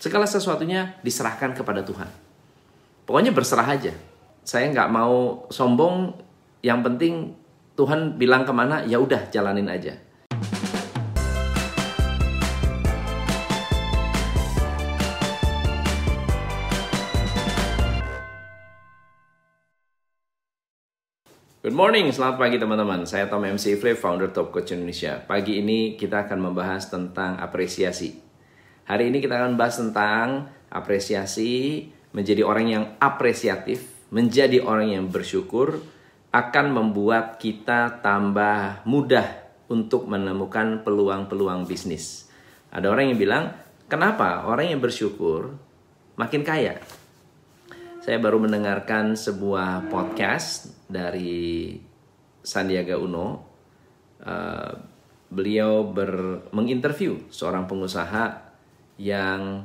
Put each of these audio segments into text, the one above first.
Segala sesuatunya diserahkan kepada Tuhan. Pokoknya berserah aja. Saya nggak mau sombong. Yang penting Tuhan bilang ke mana, ya udah jalanin aja. Good morning, selamat pagi teman-teman. Saya Tom MC Flip, founder Top Coach Indonesia. Pagi ini kita akan membahas tentang apresiasi. Hari ini kita akan bahas tentang apresiasi, menjadi orang yang apresiatif, menjadi orang yang bersyukur, akan membuat kita tambah mudah untuk menemukan peluang-peluang bisnis. Ada orang yang bilang, kenapa orang yang bersyukur makin kaya? Saya baru mendengarkan sebuah podcast dari Sandiaga Uno. Uh, beliau menginterview seorang pengusaha yang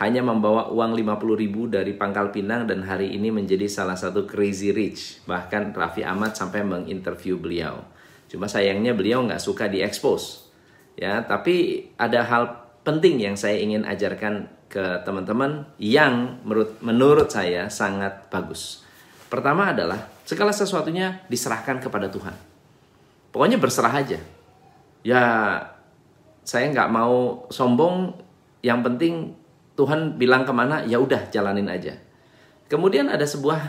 hanya membawa uang 50 ribu dari Pangkal Pinang dan hari ini menjadi salah satu crazy rich. Bahkan Raffi Ahmad sampai menginterview beliau. Cuma sayangnya beliau nggak suka diekspos. Ya, tapi ada hal penting yang saya ingin ajarkan ke teman-teman yang menurut menurut saya sangat bagus. Pertama adalah segala sesuatunya diserahkan kepada Tuhan. Pokoknya berserah aja. Ya saya nggak mau sombong. Yang penting Tuhan bilang ke mana ya udah jalanin aja. Kemudian ada sebuah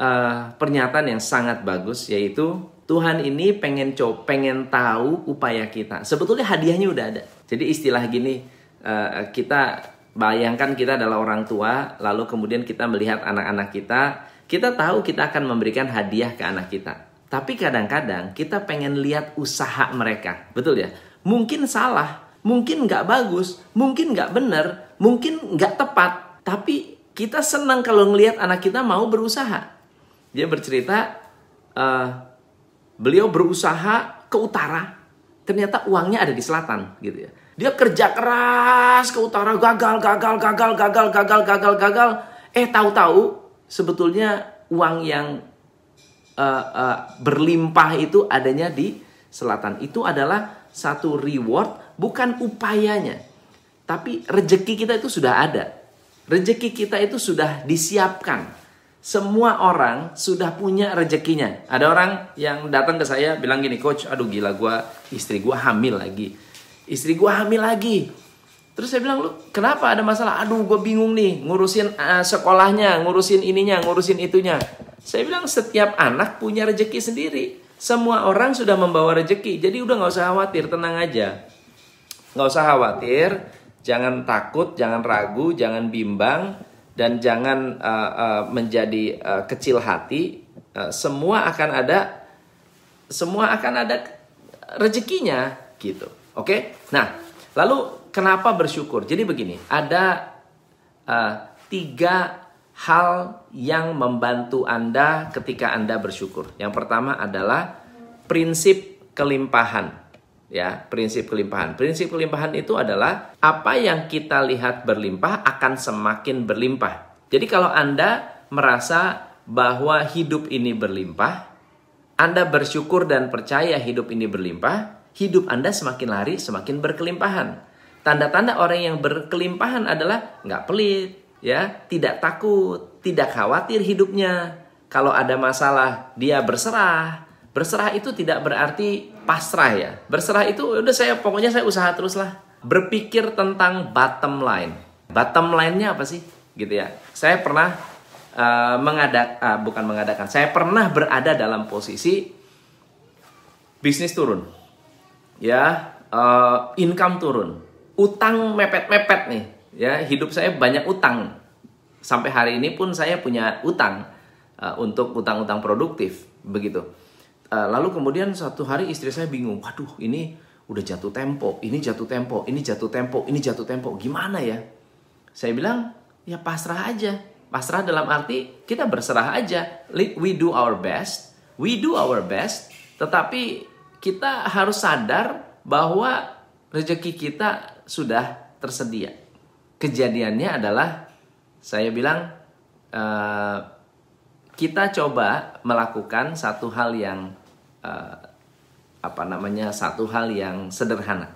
uh, pernyataan yang sangat bagus yaitu Tuhan ini pengen coba pengen tahu upaya kita. Sebetulnya hadiahnya udah ada. Jadi istilah gini uh, kita Bayangkan kita adalah orang tua, lalu kemudian kita melihat anak-anak kita, kita tahu kita akan memberikan hadiah ke anak kita. Tapi kadang-kadang kita pengen lihat usaha mereka, betul ya? Mungkin salah, mungkin nggak bagus, mungkin nggak benar, mungkin nggak tepat. Tapi kita senang kalau ngelihat anak kita mau berusaha. Dia bercerita, uh, beliau berusaha ke utara, ternyata uangnya ada di selatan, gitu ya. Dia kerja keras ke utara, gagal, gagal, gagal, gagal, gagal, gagal, gagal. Eh tahu-tahu sebetulnya uang yang uh, uh, berlimpah itu adanya di selatan. Itu adalah satu reward, bukan upayanya. Tapi rejeki kita itu sudah ada. Rejeki kita itu sudah disiapkan. Semua orang sudah punya rejekinya. Ada orang yang datang ke saya bilang gini, coach, aduh gila gue, istri gue hamil lagi istri gue hamil lagi. Terus saya bilang, lu kenapa ada masalah? Aduh, gue bingung nih, ngurusin uh, sekolahnya, ngurusin ininya, ngurusin itunya. Saya bilang, setiap anak punya rejeki sendiri. Semua orang sudah membawa rejeki, jadi udah gak usah khawatir, tenang aja. Gak usah khawatir, jangan takut, jangan ragu, jangan bimbang, dan jangan uh, uh, menjadi uh, kecil hati. Uh, semua akan ada, semua akan ada rezekinya, gitu. Oke, nah lalu kenapa bersyukur? Jadi begini, ada uh, tiga hal yang membantu Anda ketika Anda bersyukur. Yang pertama adalah prinsip kelimpahan. Ya, prinsip kelimpahan. Prinsip kelimpahan itu adalah apa yang kita lihat berlimpah akan semakin berlimpah. Jadi kalau Anda merasa bahwa hidup ini berlimpah, Anda bersyukur dan percaya hidup ini berlimpah, hidup Anda semakin lari, semakin berkelimpahan. Tanda-tanda orang yang berkelimpahan adalah nggak pelit, ya, tidak takut, tidak khawatir hidupnya. Kalau ada masalah, dia berserah. Berserah itu tidak berarti pasrah ya. Berserah itu udah saya pokoknya saya usaha terus lah. Berpikir tentang bottom line. Bottom line-nya apa sih? Gitu ya. Saya pernah uh, mengadak uh, bukan mengadakan. Saya pernah berada dalam posisi bisnis turun ya uh, income turun, utang mepet-mepet nih, ya hidup saya banyak utang. Sampai hari ini pun saya punya utang uh, untuk utang-utang produktif, begitu. Uh, lalu kemudian satu hari istri saya bingung, waduh ini udah jatuh tempo, ini jatuh tempo, ini jatuh tempo, ini jatuh tempo, gimana ya? Saya bilang, ya pasrah aja. Pasrah dalam arti kita berserah aja. We do our best, we do our best, tetapi kita harus sadar bahwa rezeki kita sudah tersedia. Kejadiannya adalah saya bilang uh, kita coba melakukan satu hal yang uh, apa namanya satu hal yang sederhana,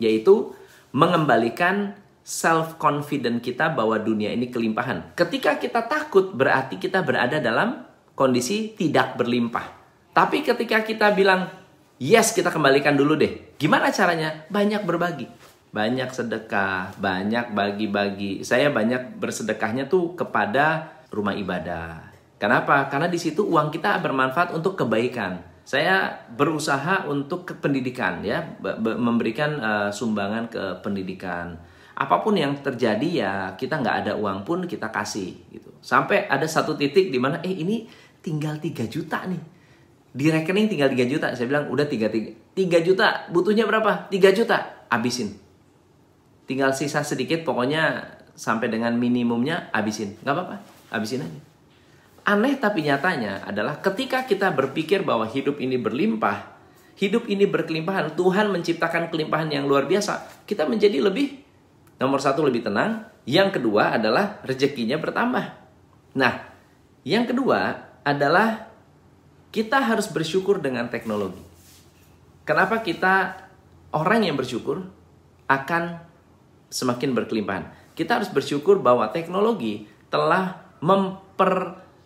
yaitu mengembalikan self confident kita bahwa dunia ini kelimpahan. Ketika kita takut berarti kita berada dalam kondisi tidak berlimpah. Tapi ketika kita bilang yes kita kembalikan dulu deh. Gimana caranya? Banyak berbagi. Banyak sedekah, banyak bagi-bagi. Saya banyak bersedekahnya tuh kepada rumah ibadah. Kenapa? Karena di situ uang kita bermanfaat untuk kebaikan. Saya berusaha untuk ke pendidikan ya, memberikan uh, sumbangan ke pendidikan. Apa pun yang terjadi ya kita nggak ada uang pun kita kasih gitu. Sampai ada satu titik di mana eh ini tinggal 3 juta nih. Di rekening tinggal 3 juta. Saya bilang udah 3, 3, 3 juta. Butuhnya berapa? 3 juta. Abisin. Tinggal sisa sedikit pokoknya sampai dengan minimumnya abisin. Nggak apa-apa. Abisin aja aneh tapi nyatanya adalah ketika kita berpikir bahwa hidup ini berlimpah hidup ini berkelimpahan Tuhan menciptakan kelimpahan yang luar biasa kita menjadi lebih Nomor satu lebih tenang. Yang kedua adalah rezekinya bertambah. Nah, yang kedua adalah kita harus bersyukur dengan teknologi. Kenapa kita orang yang bersyukur akan semakin berkelimpahan? Kita harus bersyukur bahwa teknologi telah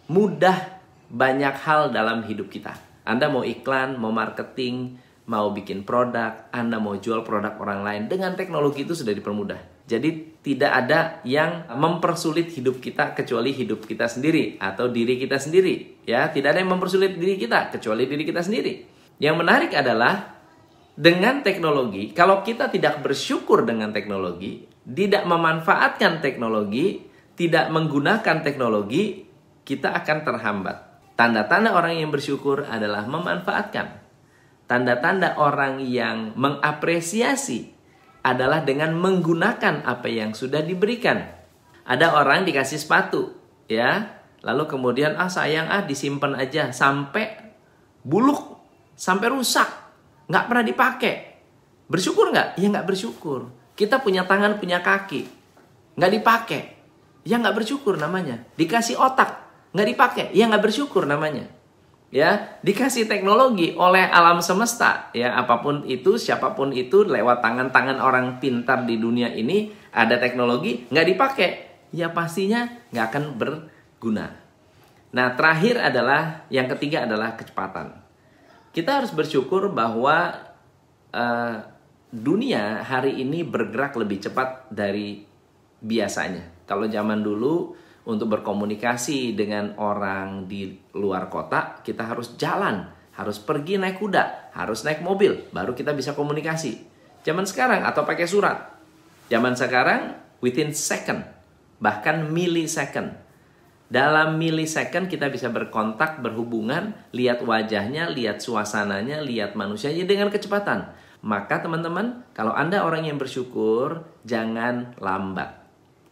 mempermudah banyak hal dalam hidup kita. Anda mau iklan, mau marketing, mau bikin produk, Anda mau jual produk orang lain, dengan teknologi itu sudah dipermudah. Jadi tidak ada yang mempersulit hidup kita kecuali hidup kita sendiri atau diri kita sendiri. Ya, tidak ada yang mempersulit diri kita kecuali diri kita sendiri. Yang menarik adalah dengan teknologi, kalau kita tidak bersyukur dengan teknologi, tidak memanfaatkan teknologi, tidak menggunakan teknologi, kita akan terhambat. Tanda-tanda orang yang bersyukur adalah memanfaatkan. Tanda-tanda orang yang mengapresiasi adalah dengan menggunakan apa yang sudah diberikan. Ada orang dikasih sepatu, ya, lalu kemudian ah sayang ah disimpan aja sampai buluk, sampai rusak, nggak pernah dipakai. Bersyukur nggak? Ya nggak bersyukur. Kita punya tangan, punya kaki, nggak dipakai. Ya nggak bersyukur namanya. Dikasih otak, nggak dipakai. Ya nggak bersyukur namanya. Ya dikasih teknologi oleh alam semesta. Ya apa pun itu siapa pun itu lewat tangan-tangan orang pintar di dunia ini ada teknologi nggak dipakai. Ya pastinya nggak akan berguna. Nah terakhir adalah yang ketiga adalah kecepatan. Kita harus bersyukur bahwa uh, dunia hari ini bergerak lebih cepat dari biasanya. Kalau zaman dulu untuk berkomunikasi dengan orang di luar kota, kita harus jalan, harus pergi naik kuda, harus naik mobil, baru kita bisa komunikasi. Zaman sekarang atau pakai surat. Zaman sekarang within second, bahkan millisecond. Dalam millisecond kita bisa berkontak, berhubungan, lihat wajahnya, lihat suasananya, lihat manusianya dengan kecepatan. Maka teman-teman, kalau Anda orang yang bersyukur, jangan lambat.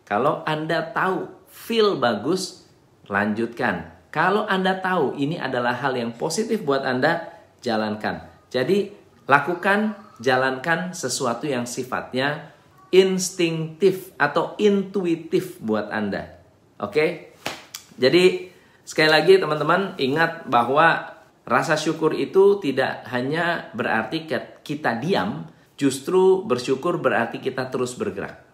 Kalau Anda tahu feel bagus, lanjutkan. Kalau Anda tahu ini adalah hal yang positif buat Anda, jalankan. Jadi, lakukan, jalankan sesuatu yang sifatnya instinktif atau intuitif buat Anda. Oke? Jadi, sekali lagi teman-teman, ingat bahwa rasa syukur itu tidak hanya berarti kita diam, justru bersyukur berarti kita terus bergerak.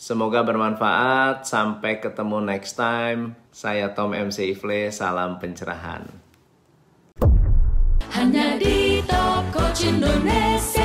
Semoga bermanfaat. Sampai ketemu next time. Saya Tom MC Ifle. Salam pencerahan. Hanya di Top Coach Indonesia.